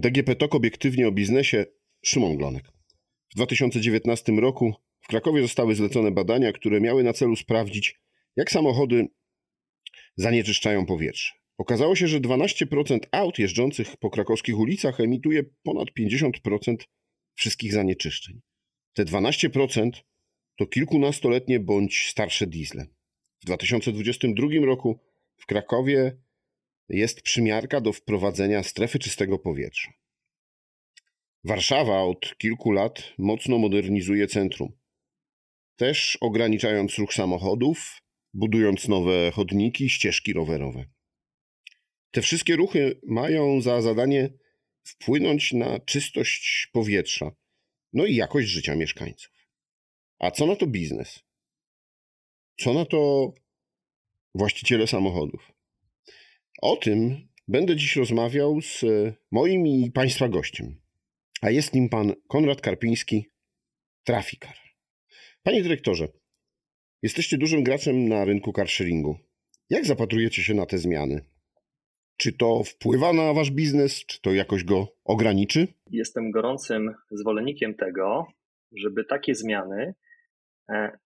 DGP TOK obiektywnie o biznesie Szymon Glonek. W 2019 roku w Krakowie zostały zlecone badania, które miały na celu sprawdzić, jak samochody zanieczyszczają powietrze. Okazało się, że 12% aut jeżdżących po krakowskich ulicach emituje ponad 50% wszystkich zanieczyszczeń. Te 12% to kilkunastoletnie bądź starsze diesle. W 2022 roku w Krakowie jest przymiarka do wprowadzenia strefy czystego powietrza. Warszawa od kilku lat mocno modernizuje centrum, też ograniczając ruch samochodów, budując nowe chodniki, ścieżki rowerowe. Te wszystkie ruchy mają za zadanie wpłynąć na czystość powietrza, no i jakość życia mieszkańców. A co na to biznes? Co na to właściciele samochodów? O tym będę dziś rozmawiał z moim i Państwa gościem, a jest nim pan Konrad Karpiński, trafikar. Panie dyrektorze, jesteście dużym graczem na rynku carsharingu. Jak zapatrujecie się na te zmiany? Czy to wpływa na wasz biznes, czy to jakoś go ograniczy? Jestem gorącym zwolennikiem tego, żeby takie zmiany e,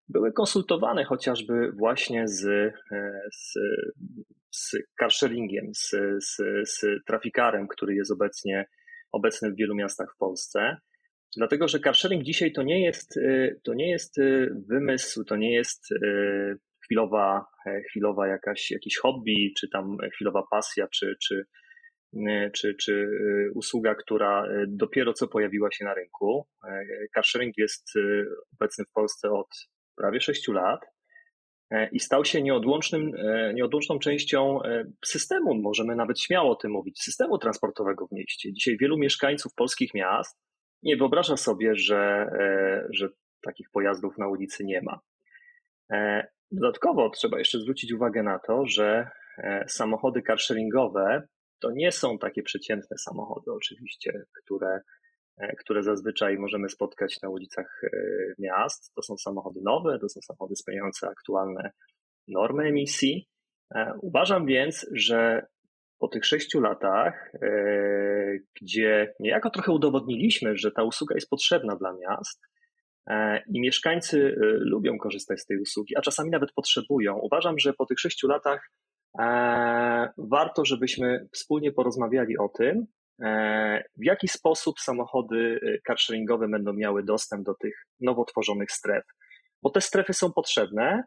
były konsultowane chociażby właśnie z, e, z, z carsharingiem, z, z, z trafikarem, który jest obecnie obecny w wielu miastach w Polsce. Dlatego, że carsharing dzisiaj to nie jest, e, to nie jest wymysł, to nie jest chwilowa, e, chwilowa jakaś, jakiś hobby, czy tam chwilowa pasja, czy, czy, e, czy, czy e, usługa, która dopiero co pojawiła się na rynku. Carsharing jest obecny w Polsce od prawie 6 lat i stał się nieodłącznym, nieodłączną częścią systemu, możemy nawet śmiało o tym mówić, systemu transportowego w mieście. Dzisiaj wielu mieszkańców polskich miast nie wyobraża sobie, że, że takich pojazdów na ulicy nie ma. Dodatkowo trzeba jeszcze zwrócić uwagę na to, że e, samochody carsharingowe to nie są takie przeciętne samochody, oczywiście, które, e, które zazwyczaj możemy spotkać na ulicach e, miast. To są samochody nowe, to są samochody spełniające aktualne normy emisji. Uważam więc, że po tych sześciu latach, gdzie niejako trochę udowodniliśmy, że ta usługa jest potrzebna dla miast, E, I mieszkańcy e, lubią korzystać z tej usługi, a czasami nawet potrzebują. Uważam, że po tych sześciu latach e, warto, żebyśmy wspólnie porozmawiali o tym, w jaki sposób samochody carsharingowe będą miały dostęp do tych nowo tworzonych stref. Bo te strefy są potrzebne,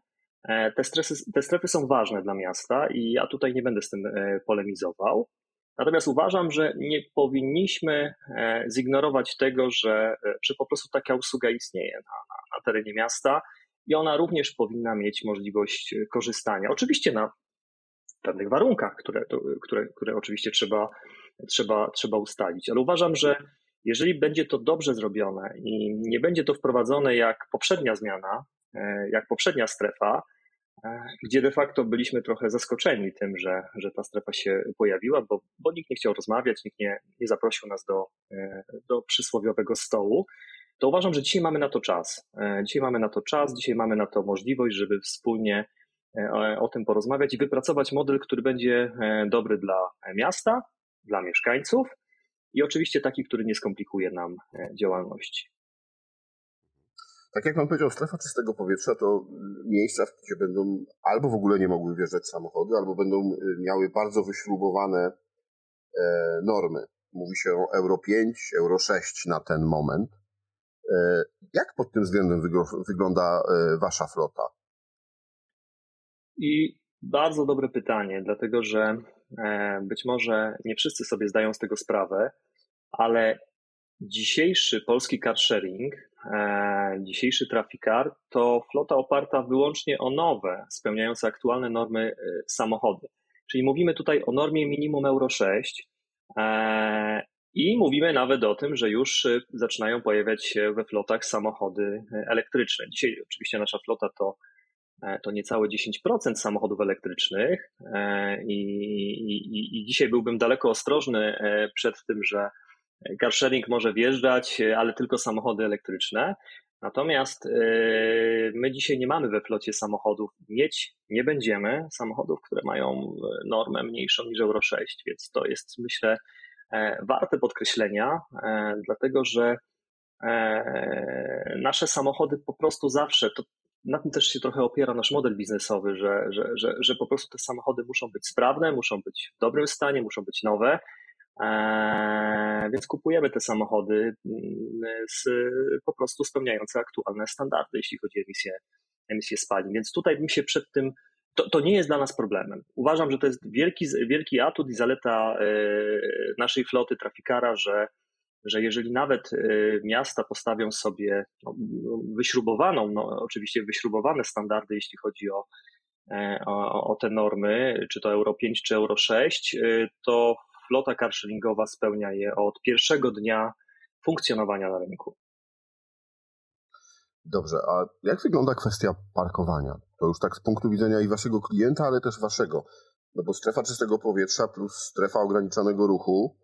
te, stresy, te strefy są ważne dla miasta i ja tutaj nie będę z tym polemizował. Natomiast uważam, że nie powinniśmy e, zignorować tego, że, e, że po prostu taka usługa istnieje na, na terenie miasta i ona również powinna mieć możliwość korzystania. Oczywiście na pewnych warunkach, które, które, które oczywiście trzeba, trzeba, trzeba ustalić, ale uważam, że jeżeli będzie to dobrze zrobione i nie będzie to wprowadzone jak poprzednia zmiana, e, jak poprzednia strefa, gdzie de facto byliśmy trochę zaskoczeni tym, że, że ta strefa się pojawiła, bo, bo nikt nie chciał rozmawiać, nikt nie, nie zaprosił nas do, e, do przysłowiowego stołu, to uważam, że dzisiaj mamy na to czas. E, dzisiaj mamy na to czas, dzisiaj mamy na to możliwość, żeby wspólnie e, o tym porozmawiać i wypracować model, który będzie dobry dla miasta, dla mieszkańców i oczywiście taki, który nie skomplikuje nam działalności tak jak pan powiedział, strefa czystego powietrza to miejsca, gdzie będą albo w ogóle nie mogły wjeżdżać samochody, albo będą miały bardzo wyśrubowane e, normy. Mówi się o Euro 5, Euro 6 na ten moment. E, jak pod tym względem wygląda e, wasza flota? I bardzo dobre pytanie, dlatego że być może nie wszyscy sobie zdają z tego sprawę, ale dzisiejszy polski car sharing E, dzisiejszy Trafikar to flota oparta wyłącznie o nowe, spełniające aktualne normy e, samochody. Czyli mówimy tutaj o normie minimum Euro 6 e, i mówimy nawet o tym, że już zaczynają pojawiać się we flotach samochody elektryczne. Dzisiaj oczywiście nasza flota to, to niecałe 10% samochodów elektrycznych i, i, i dzisiaj byłbym daleko ostrożny przed tym, że Carsharing może wjeżdżać, ale tylko samochody elektryczne. Natomiast e, my dzisiaj nie mamy we flocie samochodów, mieć nie będziemy samochodów, które mają e, normę mniejszą niż Euro 6, więc to jest myślę warte podkreślenia, dlatego że nasze samochody po prostu zawsze, to na tym też się trochę opiera nasz model biznesowy, że, że, że, że po prostu te samochody muszą być sprawne, muszą być w dobrym stanie, muszą być nowe. Eee, więc kupujemy te samochody mm, z, po prostu spełniające aktualne standardy, jeśli chodzi o emisję, emisję spalin. Więc tutaj bym się przed tym, to, to nie jest dla nas problemem. Uważam, że to jest wielki, wielki atut i zaleta e, naszej floty Trafikara, że że jeżeli nawet y, miasta postawią sobie no, wyśrubowaną, no, oczywiście wyśrubowane standardy, jeśli chodzi o, e, o, o te normy, czy to Euro 5, czy Euro 6, y, to flota carsharingowa spełnia je od pierwszego dnia funkcjonowania na rynku. Dobrze, a jak wygląda kwestia parkowania? To już tak z punktu widzenia i waszego klienta, ale też waszego. No bo strefa czystego powietrza plus strefa ograniczonego ruchu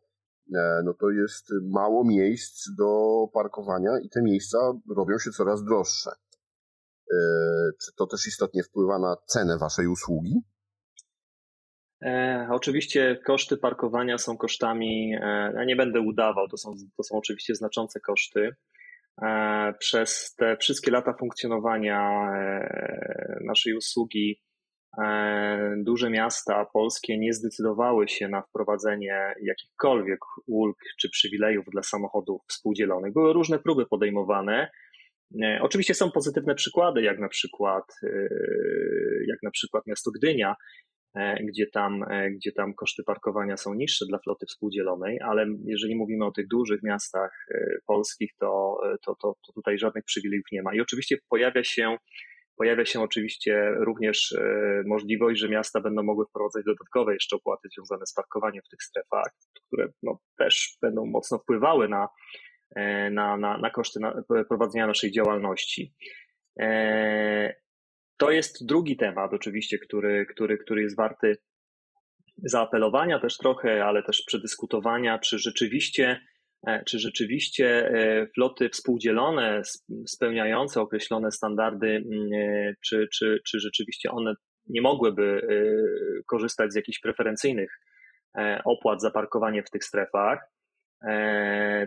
no to jest mało miejsc do parkowania i te miejsca robią się coraz droższe. E, czy to też istotnie wpływa na cenę waszej usługi? E, oczywiście koszty parkowania są kosztami, e, ja nie będę udawał, to są, to są oczywiście znaczące koszty. E, przez te wszystkie lata funkcjonowania e, naszej usługi E, duże miasta polskie nie zdecydowały się na wprowadzenie jakichkolwiek ulg czy przywilejów dla samochodów współdzielonych. Były różne próby podejmowane. E, oczywiście są pozytywne przykłady, jak na przykład, e, jak na przykład miasto Gdynia, gdzie tam, gdzie tam koszty parkowania są niższe dla floty współdzielonej, ale jeżeli mówimy o tych dużych miastach polskich, to, to, to, to tutaj żadnych przywilejów nie ma. I oczywiście pojawia się Pojawia się oczywiście również e, możliwość, że miasta będą mogły wprowadzać dodatkowe jeszcze opłaty związane z parkowaniem w tych strefach, które no, też będą mocno wpływały na, e, na, na, na koszty prowadzenia naszej działalności. E, to jest drugi temat, oczywiście, który, który, który jest warty zaapelowania też trochę, ale też przedyskutowania, czy rzeczywiście czy rzeczywiście e, floty współdzielone, spełniające określone standardy, e, czy, czy, czy rzeczywiście one nie mogłyby korzystać z jakichś preferencyjnych opłat za parkowanie w tych strefach.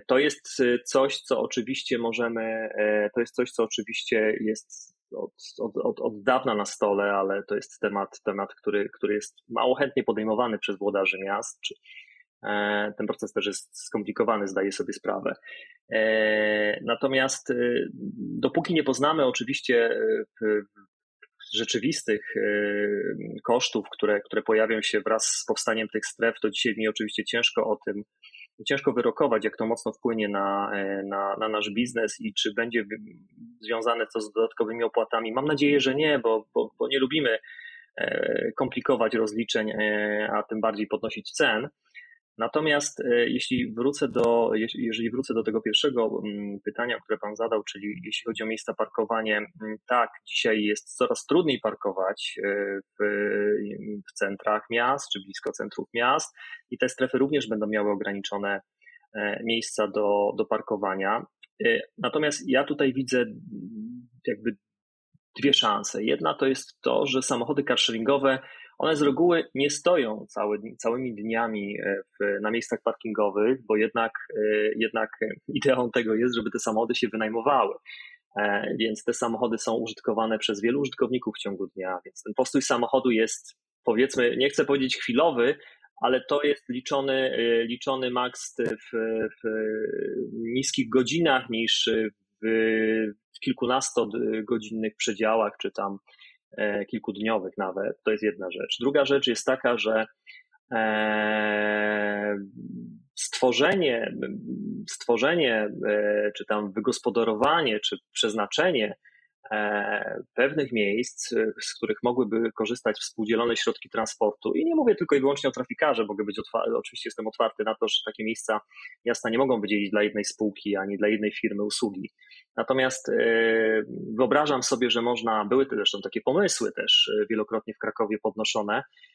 To jest coś, co oczywiście możemy, to jest coś, co oczywiście jest od, od, od, od dawna na stole, ale to jest temat, temat który, który jest mało chętnie podejmowany przez włodarzy miast, czy, E, ten proces też jest skomplikowany, zdaję sobie sprawę. E, natomiast e, dopóki nie poznamy oczywiście rzeczywistych kosztów, które, które pojawią się wraz z powstaniem tych stref, to dzisiaj mi oczywiście ciężko o tym, ciężko wyrokować, jak to mocno wpłynie na, na, na nasz biznes i czy będzie związane to z dodatkowymi opłatami. Mam nadzieję, że nie, bo, bo, bo nie lubimy komplikować rozliczeń, a tym bardziej podnosić cen. Natomiast e, jeśli wrócę do, jeżeli wrócę do tego pierwszego mm, pytania, które Pan zadał, czyli jeśli chodzi o miejsca parkowania, mm, tak, dzisiaj jest coraz trudniej parkować e, w, w centrach miast czy blisko centrów miast i te strefy również będą miały ograniczone e, miejsca do, do parkowania. Natomiast ja tutaj widzę jakby dwie szanse. Jedna to jest to, że samochody carsharingowe one z reguły nie stoją cały, całymi dniami e, w, na miejscach parkingowych, bo jednak, e, jednak ideą tego jest, żeby te samochody się wynajmowały. E, więc te samochody są użytkowane przez wielu użytkowników w ciągu dnia, więc ten postój samochodu jest powiedzmy, nie chcę powiedzieć chwilowy, ale to jest liczony, liczony maks w, w niskich godzinach niż w, kilkunastogodzinnych przedziałach, czy tam kilkudniowych nawet. To jest jedna rzecz. Druga rzecz jest taka, że e, stworzenie, stworzenie, e, czy tam wygospodarowanie, czy przeznaczenie E, pewnych miejsc, e, z których mogłyby korzystać współdzielone środki transportu. I nie mówię tylko i wyłącznie o trafikarze, mogę być otwarty, oczywiście jestem otwarty na to, że takie miejsca miasta nie mogą wydzielić dla jednej spółki ani dla jednej firmy usługi. Natomiast e, wyobrażam sobie, że można, były zresztą takie pomysły też wielokrotnie w Krakowie podnoszone, E,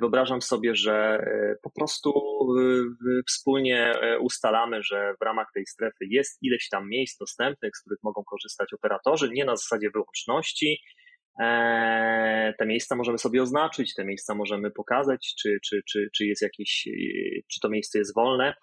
wyobrażam sobie, że e, po prostu e, wspólnie ustalamy, że w ramach tej strefy jest ileś tam miejsc dostępnych, z których mogą korzystać operatorzy, nie na zasadzie wyłączności, E, te miejsca możemy sobie oznaczyć, te miejsca możemy pokazać, czy, czy, czy, czy jest jakieś, czy to miejsce jest wolne.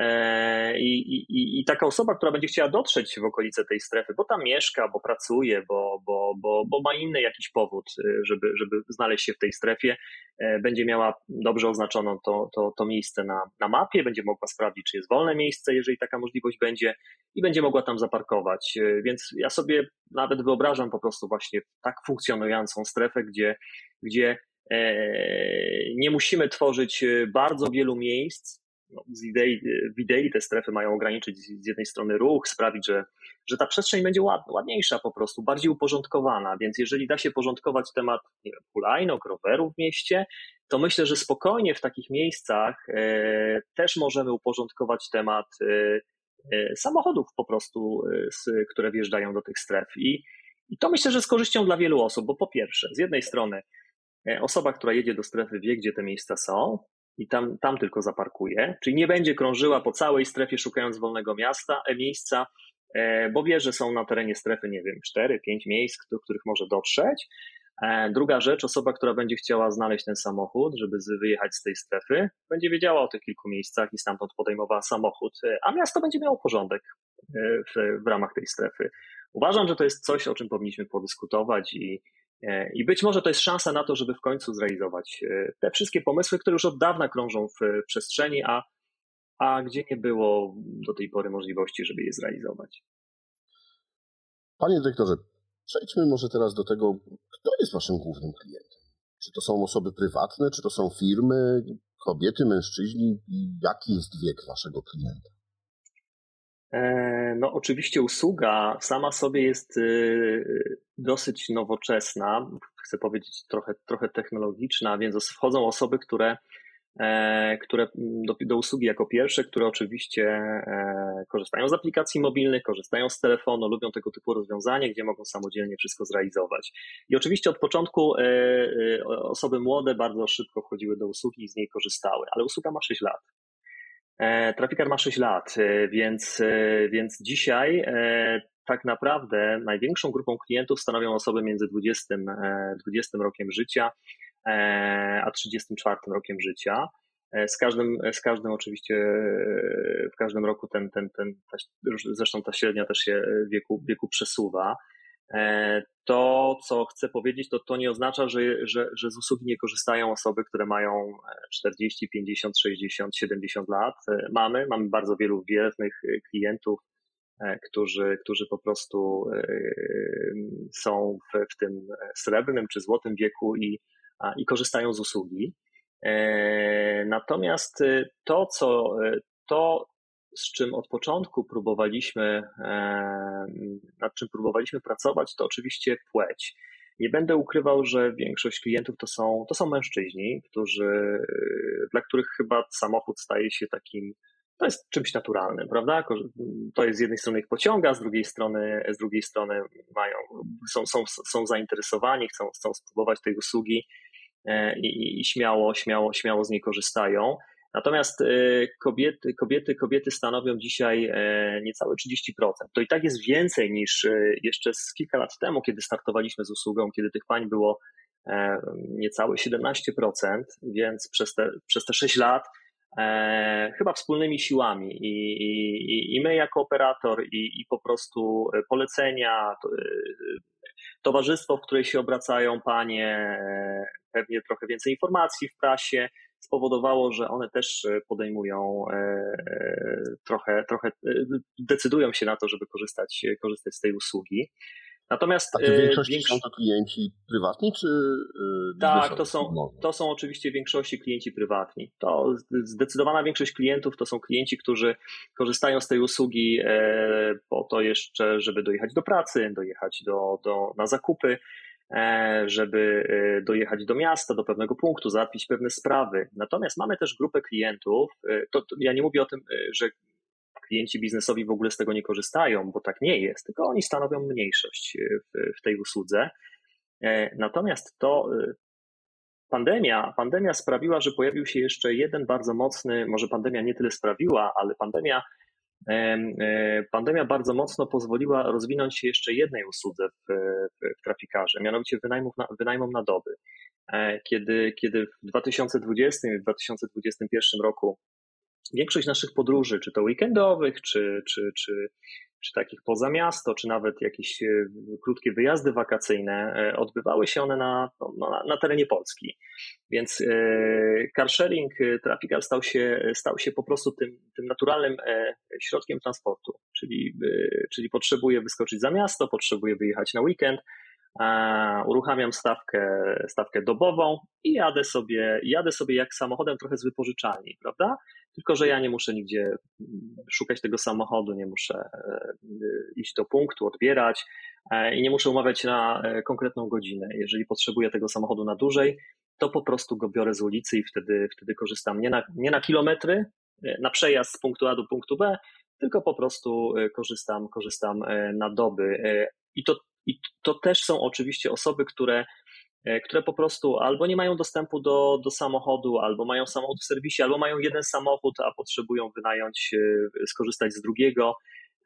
E, I, i, I taka osoba, która będzie chciała dotrzeć w okolice tej strefy, bo tam mieszka, bo pracuje, bo, bo, bo, bo ma inny jakiś powód, e, żeby, żeby znaleźć się w tej strefie, e, będzie miała dobrze oznaczoną to, to, to miejsce na, na mapie, będzie mogła sprawdzić, czy jest wolne miejsce, jeżeli taka możliwość będzie, i będzie mogła tam zaparkować. Więc ja sobie nawet wyobrażam po prostu właśnie tak funkcjonującą strefę, gdzie, gdzie nie musimy tworzyć bardzo wielu miejsc, no, z idei, w idei te strefy mają ograniczyć z jednej strony ruch, sprawić, że, że ta przestrzeń będzie ład, ładniejsza po prostu, bardziej uporządkowana, więc jeżeli da się porządkować temat nie wiem, rowerów w mieście, to myślę, że spokojnie w takich miejscach e, też możemy uporządkować temat e, e, samochodów po prostu, e, które wjeżdżają do tych stref. I, i to myślę, że z korzyścią dla wielu osób, bo po pierwsze, z jednej strony e, osoba, która jedzie do strefy wie, gdzie te miejsca są, i tam, tam tylko zaparkuje, czyli nie będzie krążyła po całej strefie szukając wolnego miasta, e, miejsca, e, bo wie, że są na terenie strefy, nie wiem, 4-5 miejsc, do których może dotrzeć. E, druga rzecz, osoba, która będzie chciała znaleźć ten samochód, żeby wyjechać z tej strefy, będzie wiedziała o tych kilku miejscach i stamtąd podejmowała samochód, a miasto będzie miało porządek w, w ramach tej strefy. Uważam, że to jest coś, o czym powinniśmy podyskutować i, I być może to jest szansa na to, żeby w końcu zrealizować e, te wszystkie pomysły, które już od dawna krążą w przestrzeni, a, a gdzie nie było do tej pory możliwości, żeby je zrealizować. Panie dyrektorze, przejdźmy może teraz do tego, kto jest waszym głównym klientem. Czy to są osoby prywatne, czy to są firmy, kobiety, mężczyźni? Jaki jest wiek waszego klienta? E, no, oczywiście usługa sama sobie jest y, dosyć nowoczesna, chcę powiedzieć trochę, trochę technologiczna, więc wchodzą osoby, które, e, które do, do usługi jako pierwsze, które oczywiście e, korzystają z aplikacji mobilnych, korzystają z telefonu, lubią tego typu rozwiązanie, gdzie mogą samodzielnie wszystko zrealizować. I oczywiście od początku osoby młode bardzo szybko wchodziły do usługi i z niej korzystały, ale usługa ma 6 lat. E, Trafikar ma 6 lat, e, więc, e, więc dzisiaj tak naprawdę największą grupą klientów stanowią osoby między 20, 20 rokiem życia a 34 rokiem życia. Z każdym, z każdym oczywiście w każdym roku ten, ten, ten, ta, zresztą ta średnia też się wieku, wieku przesuwa. E, to, co chcę powiedzieć, to to nie oznacza, że, że, że z usługi nie korzystają osoby, które mają 40, 50, 60, 70 lat. E, mamy, mamy bardzo wielu wiernych e, klientów, którzy, którzy po prostu są w, w tym srebrnym czy złotym wieku i, i korzystają z usługi. Natomiast to, co, to, z czym od początku próbowaliśmy, nad czym próbowaliśmy pracować, to oczywiście płeć. Nie będę ukrywał, że większość klientów to są, to są mężczyźni, którzy, dla których chyba samochód staje się takim, to jest czymś naturalnym, prawda? To jest z jednej strony ich pociąga, z drugiej strony, z drugiej strony mają, są, są, są zainteresowani, chcą, chcą spróbować tej usługi e, i, i śmiało, śmiało, śmiało z niej korzystają. Natomiast e, kobiety, kobiety, kobiety stanowią dzisiaj e, niecałe 30%. To i tak jest więcej niż e, jeszcze z kilka lat temu, kiedy startowaliśmy z usługą, kiedy tych pań było niecałe 17%, więc przez te, przez te 6 lat e, chyba wspólnymi siłami i, i, i my jako operator i, i po prostu polecenia, to, towarzystwo, w której się obracają panie, pewnie trochę więcej informacji w prasie, spowodowało, że one też e, podejmują e, e, trochę, trochę decydują się na to, żeby korzystać, korzystać z tej usługi. Natomiast A w większości większo... są to klienci prywatni, czy Tak, to są, to są oczywiście w większości klienci prywatni. To zdecydowana większość klientów to są klienci, którzy korzystają z tej usługi po to jeszcze, żeby dojechać do pracy, dojechać do, do, na zakupy, E, żeby e, dojechać do miasta, do pewnego punktu, załatwić pewne sprawy. Natomiast mamy też grupę klientów, e, to, to ja nie mówię o tym, że klienci biznesowi w ogóle z tego nie korzystają, bo tak nie jest, tylko oni stanowią mniejszość w, w tej usłudze. Natomiast to pandemia, pandemia sprawiła, że pojawił się jeszcze jeden bardzo mocny, może pandemia nie tyle sprawiła, ale pandemia Pandemia bardzo mocno pozwoliła rozwinąć się jeszcze jednej usłudze w, w, trafikarze, mianowicie wynajmów na, wynajmom na doby. Kiedy, kiedy w 2020 i 2021 roku większość naszych podróży, czy to weekendowych, czy, czy, czy, czy takich poza miasto, czy nawet jakieś e, krótkie wyjazdy wakacyjne, e, odbywały się one na, no, na, na terenie Polski. Więc e, car sharing, Trafical stał się, stał się po prostu tym, tym naturalnym środkiem transportu, czyli, czyli potrzebuję wyskoczyć za miasto, potrzebuję wyjechać na weekend, uruchamiam stawkę, stawkę dobową i jadę sobie, jadę sobie jak samochodem trochę z wypożyczalni, prawda? Tylko, że ja nie muszę nigdzie mm, szukać tego samochodu, nie muszę e, iść do punktu, odbierać e, i nie muszę umawiać na e, konkretną godzinę. Jeżeli potrzebuję tego samochodu na dłużej, to po prostu go biorę z ulicy i wtedy, wtedy korzystam nie na, nie na kilometry, na przejazd z punktu A do punktu B, tylko po prostu korzystam, korzystam na doby. I to, i to też są oczywiście osoby, które E, które po prostu albo nie mają dostępu do, do samochodu, albo mają samochód w serwisie, albo mają jeden samochód, a potrzebują wynająć, e, skorzystać z drugiego,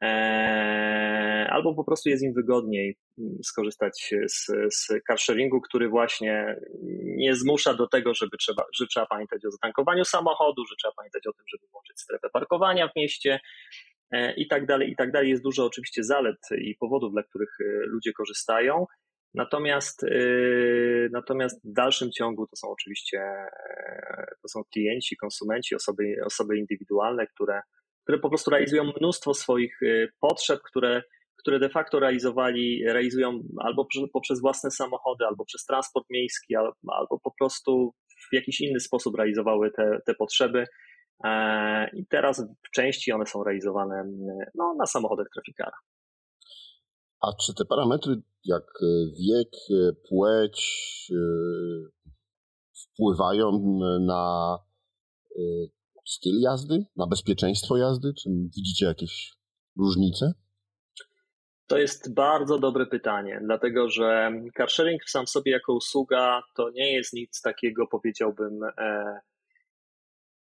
e, albo po prostu jest im wygodniej mm, skorzystać z, z carsharingu, który właśnie nie zmusza do tego, żeby trzeba, że trzeba pamiętać o zatankowaniu samochodu, że trzeba pamiętać o tym, żeby włączyć strefę parkowania w mieście i tak dalej, i tak dalej. Jest dużo oczywiście zalet i powodów, dla których ludzie korzystają. Natomiast, yy, natomiast w dalszym ciągu to są oczywiście e, to są klienci, konsumenci, osoby, osoby indywidualne, które, które po prostu realizują mnóstwo swoich potrzeb, które, które de facto realizowali, realizują albo poprzez własne samochody, albo przez transport miejski, albo po prostu w jakiś inny sposób realizowały te, te potrzeby. E, I teraz w części one są realizowane no, na samochodach trafikara. A czy te parametry jak e, wiek, e, płeć wpływają na styl jazdy, na bezpieczeństwo jazdy? Czy widzicie jakieś różnice? To jest bardzo dobre pytanie, dlatego że carsharing sam sobie jako usługa to nie jest nic takiego, powiedziałbym,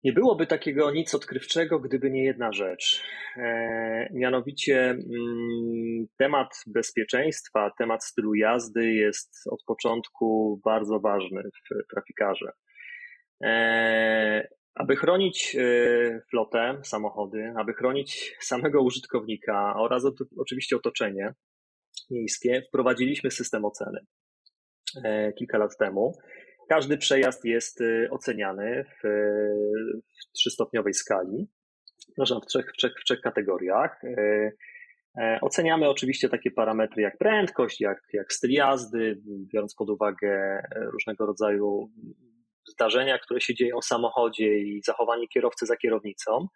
nie byłoby takiego nic odkrywczego, gdyby nie jedna rzecz. E, mianowicie mm, temat bezpieczeństwa, temat stylu jazdy jest od początku bardzo ważny w trafikarze. E, aby chronić e, flotę, samochody, aby chronić samego użytkownika oraz oczywiście otoczenie miejskie, wprowadziliśmy system oceny kilka lat temu. Każdy przejazd jest y, oceniany w, w trzystopniowej skali, przepraszam, w trzech, w, trzech, w trzech kategoriach. Y, e, oceniamy oczywiście takie parametry jak prędkość, jak, jak styl jazdy, biorąc pod uwagę różnego rodzaju zdarzenia, które się dzieją w samochodzie i zachowanie kierowcy za kierownicą.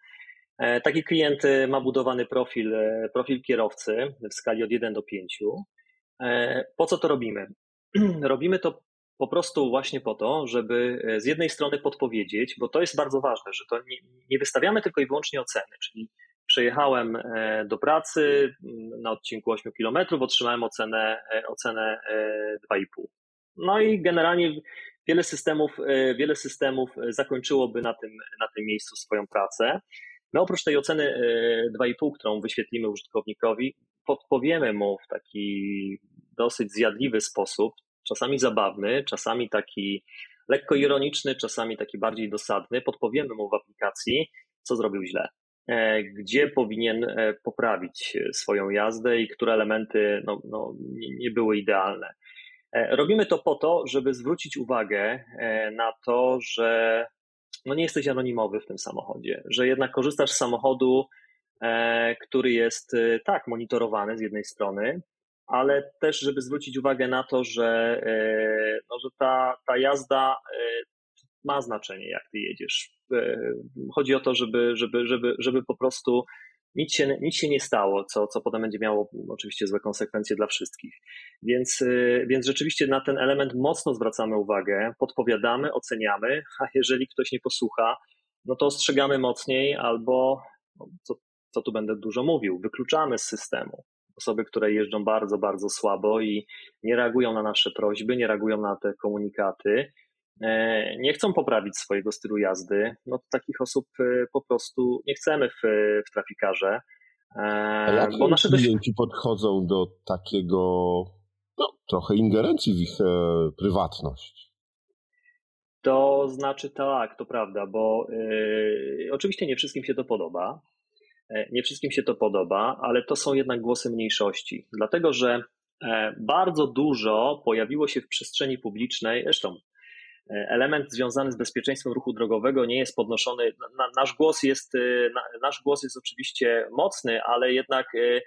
E, taki klient ma budowany profil, profil kierowcy w skali od 1 do 5. E, po co to robimy? Robimy to po prostu właśnie po to, żeby e, z jednej strony podpowiedzieć, bo to jest bardzo ważne, że to nie, nie wystawiamy tylko i wyłącznie oceny, czyli przejechałem e, do pracy na odcinku 8 km, otrzymałem ocenę, e, ocenę 2,5. No i generalnie wiele systemów, wiele systemów zakończyłoby na tym, na tym miejscu swoją pracę. My oprócz tej oceny 2,5, którą wyświetlimy użytkownikowi, podpowiemy mu w taki dosyć zjadliwy sposób, czasami zabawny, czasami taki lekko ironiczny, czasami taki bardziej dosadny. Podpowiemy mu w aplikacji, co zrobił źle, e, gdzie powinien e, poprawić swoją jazdę i które elementy no, no, nie były idealne. E, robimy to po to, żeby zwrócić uwagę na to, że no nie jesteś anonimowy w tym samochodzie, że jednak korzystasz z samochodu, który jest tak monitorowany z jednej strony, ale też, żeby zwrócić uwagę na to, że, e, no, że ta, ta jazda e, ma znaczenie, jak ty jedziesz. E, chodzi o to, żeby, żeby, żeby, żeby po prostu nic się, nic się nie stało, co, co potem będzie miało oczywiście złe konsekwencje dla wszystkich. Więc, więc rzeczywiście na ten element mocno zwracamy uwagę, podpowiadamy, oceniamy, a jeżeli ktoś nie posłucha, no to ostrzegamy mocniej albo, no, co, co tu będę dużo mówił, wykluczamy z systemu osoby, które jeżdżą bardzo, bardzo słabo i nie reagują na nasze prośby, nie reagują na te komunikaty. nie chcą poprawić swojego stylu jazdy, no to takich osób po prostu nie chcemy w, w trafikarze. A jak bo nasze klienci podchodzą do takiego no, trochę ingerencji w ich e, prywatność? To znaczy tak, to prawda, bo y, oczywiście nie wszystkim się to podoba. E, nie wszystkim się to podoba, ale to są jednak głosy mniejszości, dlatego że e, bardzo dużo pojawiło się w przestrzeni publicznej, zresztą element związany z bezpieczeństwem ruchu drogowego nie jest podnoszony. Nasz głos jest, nasz głos jest oczywiście mocny, ale jednak E,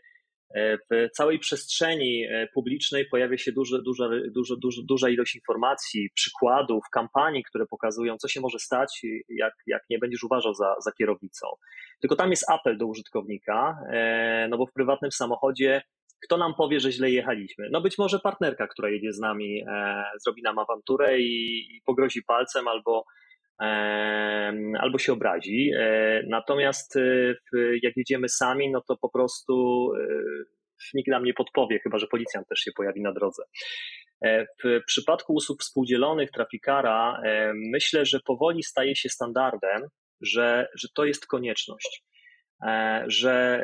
w całej przestrzeni e, publicznej pojawia się duża, duża, duża, duża, duża ilość informacji, przykładów, kampanii, które pokazują, co się może stać, jak, jak nie będziesz uważał za, za kierownicą. Tylko tam jest apel do użytkownika, e, no bo w prywatnym samochodzie kto nam powie, że źle jechaliśmy? No być może partnerka, która jedzie z nami, zrobi nam awanturę i, i pogrozi palcem albo albo się obrazi. E, natomiast e, jak jedziemy sami, no to po prostu e, nikt nam nie podpowie, chyba że policjant też się pojawi na drodze. W przypadku usług współdzielonych trafikara myślę, że powoli staje się standardem, że, że to jest konieczność. Że,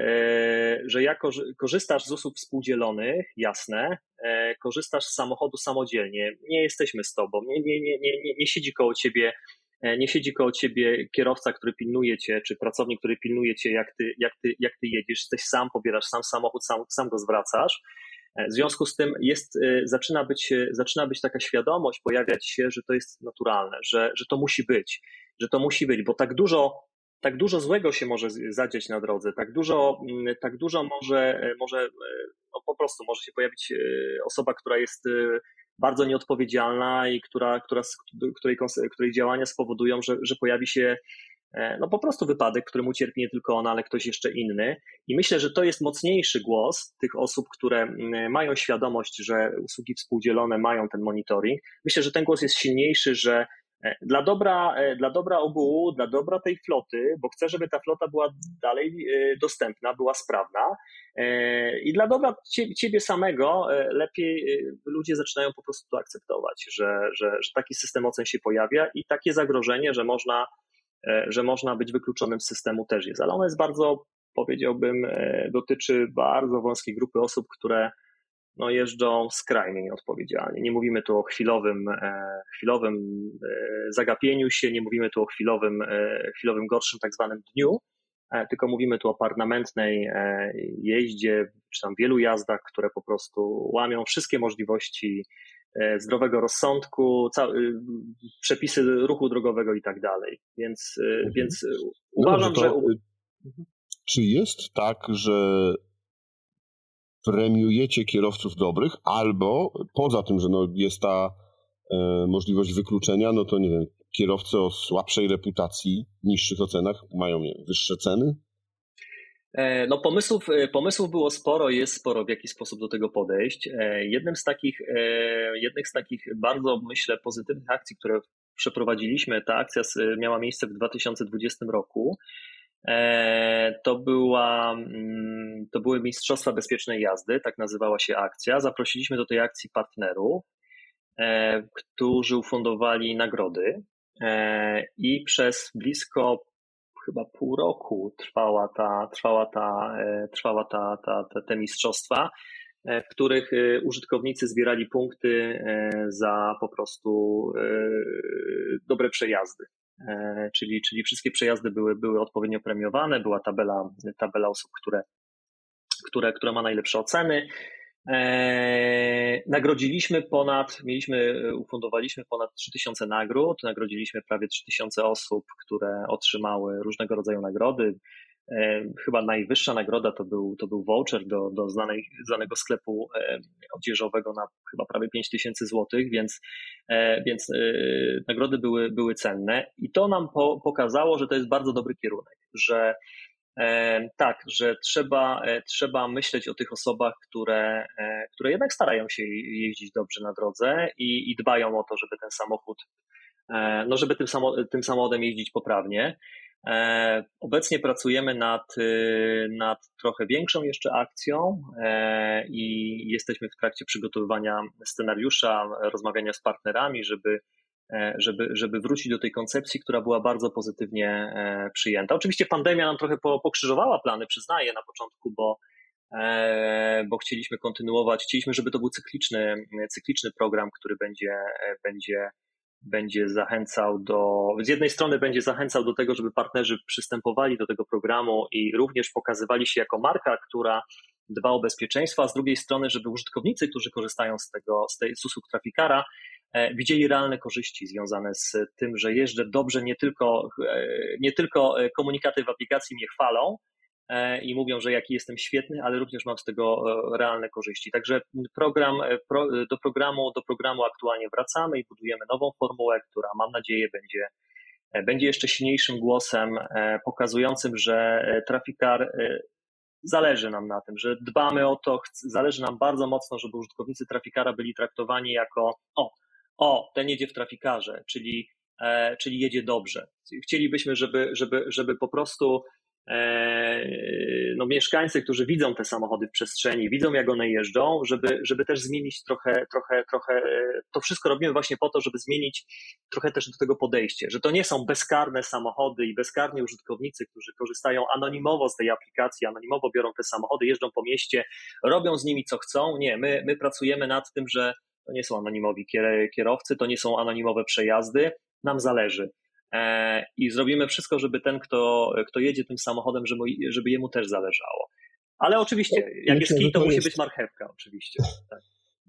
że jak korzystasz z usług współdzielonych, jasne, korzystasz z samochodu samodzielnie, nie jesteśmy z tobą, nie, nie, nie, nie, nie siedzi koło ciebie nie siedzi koło ciebie kierowca, który pilnuje cię, czy pracownik, który pilnuje cię, jak ty, jak ty, jak ty jedziesz, jesteś sam, pobierasz sam samochód, sam, sam go zwracasz. E, w związku z tym jest, e, zaczyna, być, zaczyna być taka świadomość pojawiać się, że to jest naturalne, że, że to musi być, że to musi być, bo tak dużo, tak dużo złego się może zadzieć na drodze, tak dużo, mm, tak dużo może, może no po prostu może się pojawić osoba, która jest bardzo nieodpowiedzialna i która, która, której, której działania spowodują, że, że pojawi się e, no po prostu wypadek, którym ucierpi nie tylko ona, ale ktoś jeszcze inny. I myślę, że to jest mocniejszy głos tych osób, które mają świadomość, że usługi współdzielone mają ten monitoring. Myślę, że ten głos jest silniejszy, że dla dobra, e, dla dobra ogółu, dla dobra tej floty, bo chcę, żeby ta flota była dalej e, dostępna, była sprawna. I dla dobra ciebie samego lepiej ludzie zaczynają po prostu to akceptować, że, że, że taki system ocen się pojawia i takie zagrożenie, że można, że można być wykluczonym z systemu też jest, ale ono jest bardzo, powiedziałbym, dotyczy bardzo wąskiej grupy osób, które no jeżdżą skrajnie nieodpowiedzialnie. Nie mówimy tu o chwilowym, e, chwilowym e, zagapieniu się, nie mówimy tu o chwilowym, e, chwilowym gorszym tak zwanym dniu, tylko mówimy tu o permanentnej jeździe, czy tam wielu jazdach, które po prostu łamią wszystkie możliwości zdrowego rozsądku, przepisy ruchu drogowego i tak dalej. Więc, mhm. więc uważam, że. Czy jest tak, że premiujecie kierowców dobrych, albo poza tym, że no jest ta e, możliwość wykluczenia, no to nie wiem, kierowcy o słabszej reputacji, niższych ocenach mają nie, wyższe ceny? E, no pomysłów, e, pomysłów było sporo, jest sporo w jaki sposób do tego podejść. E, jednym z takich, jednych z takich bardzo myślę pozytywnych akcji, które przeprowadziliśmy, ta akcja miała miejsce w 2020 roku. E, to, była, mm, to były Mistrzostwa Bezpiecznej Jazdy, tak nazywała się akcja. Zaprosiliśmy do tej akcji partnerów, e, którzy ufundowali nagrody e, i przez blisko chyba pół roku trwała ta, trwała ta, trwała ta, ta, ta, te mistrzostwa, w których użytkownicy zbierali punkty za po prostu dobre przejazdy. E, czyli, czyli wszystkie przejazdy były, były odpowiednio premiowane, była tabela, tabela osób, które, które, które ma najlepsze oceny. E, nagrodziliśmy ponad, mieliśmy, ufundowaliśmy ponad 3000 nagród, nagrodziliśmy prawie 3000 osób, które otrzymały różnego rodzaju nagrody. E, chyba najwyższa nagroda to był, to był voucher do, do znanej, znanego sklepu e, odzieżowego na chyba prawie 5 tysięcy złotych, więc, e, więc nagrody były, były cenne i to nam po, pokazało, że to jest bardzo dobry kierunek, że tak, że trzeba, trzeba myśleć o tych osobach, które, które jednak starają się jeździć dobrze na drodze i, i dbają o to, żeby ten samochód, no żeby tym, samo, tym samochodem jeździć poprawnie. E, obecnie pracujemy nad, y, nad trochę większą jeszcze akcją e, i jesteśmy w trakcie przygotowywania scenariusza, rozmawiania z partnerami, żeby, żeby, żeby wrócić do tej koncepcji, która była bardzo pozytywnie przyjęta. Oczywiście pandemia nam trochę pokrzyżowała plany, przyznaję na początku, bo bo chcieliśmy kontynuować, chcieliśmy, żeby to był cykliczny, cykliczny program, który będzie, będzie będzie zachęcał do, z jednej strony będzie zachęcał do tego, żeby partnerzy przystępowali do tego programu i również pokazywali się jako marka, która dba o bezpieczeństwo, a z drugiej strony, żeby użytkownicy, którzy korzystają z tego, z, tej, z usług trafikara, e, widzieli realne korzyści związane z tym, że jeżdżę dobrze, nie tylko, e, nie tylko komunikaty w aplikacji mnie chwalą, E, i mówią, że jaki jestem świetny, ale również mam z tego e, realne korzyści. Także program, e, do, programu, do programu aktualnie wracamy i budujemy nową formułę, która mam nadzieję będzie, będzie jeszcze silniejszym głosem pokazującym, że Trafikar zależy nam na tym, że dbamy o to, zależy nam bardzo mocno, żeby użytkownicy Trafikara byli traktowani jako o, o, ten jedzie w Trafikarze, czyli, czyli jedzie dobrze. Chcielibyśmy, żeby, żeby, żeby po prostu E, no, mieszkańcy, którzy widzą te samochody w przestrzeni, widzą jak one jeżdżą, żeby, żeby też zmienić trochę, trochę, trochę, e, to wszystko robimy właśnie po to, żeby zmienić trochę też do tego podejście, że to nie są bezkarne samochody i bezkarni użytkownicy, którzy korzystają anonimowo z tej aplikacji, anonimowo biorą te samochody, jeżdżą po mieście, robią z nimi co chcą. Nie, my, my pracujemy nad tym, że to nie są anonimowi kierowcy, to nie są anonimowe przejazdy, nam zależy. E, i zrobimy wszystko, żeby ten, kto, kto jedzie tym samochodem, żeby, żeby jemu też zależało. Ale oczywiście, jak Myślę, jest kij, to, to musi jest... być marchewka, oczywiście. Tak.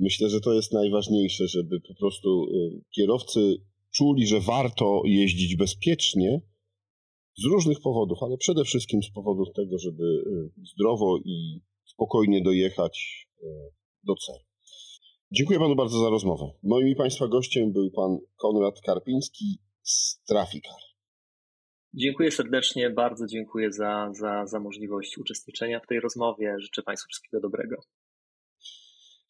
Myślę, że to jest najważniejsze, żeby po prostu y, kierowcy czuli, że warto jeździć bezpiecznie z różnych powodów, ale przede wszystkim z powodu tego, żeby y, zdrowo i spokojnie dojechać y, do celu. Dziękuję panu bardzo za rozmowę. Moim i państwa gościem był pan Konrad Karpiński, z Trafikar. Dziękuję serdecznie, bardzo dziękuję za, za, za możliwość uczestniczenia w tej rozmowie. Życzę Państwu wszystkiego dobrego.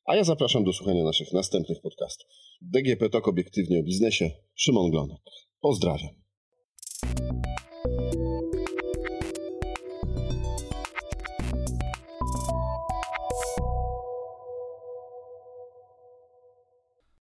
A ja zapraszam do słuchania naszych następnych podcastów. DGP TOK obiektywnie o biznesie. Szymon Glonek. Pozdrawiam.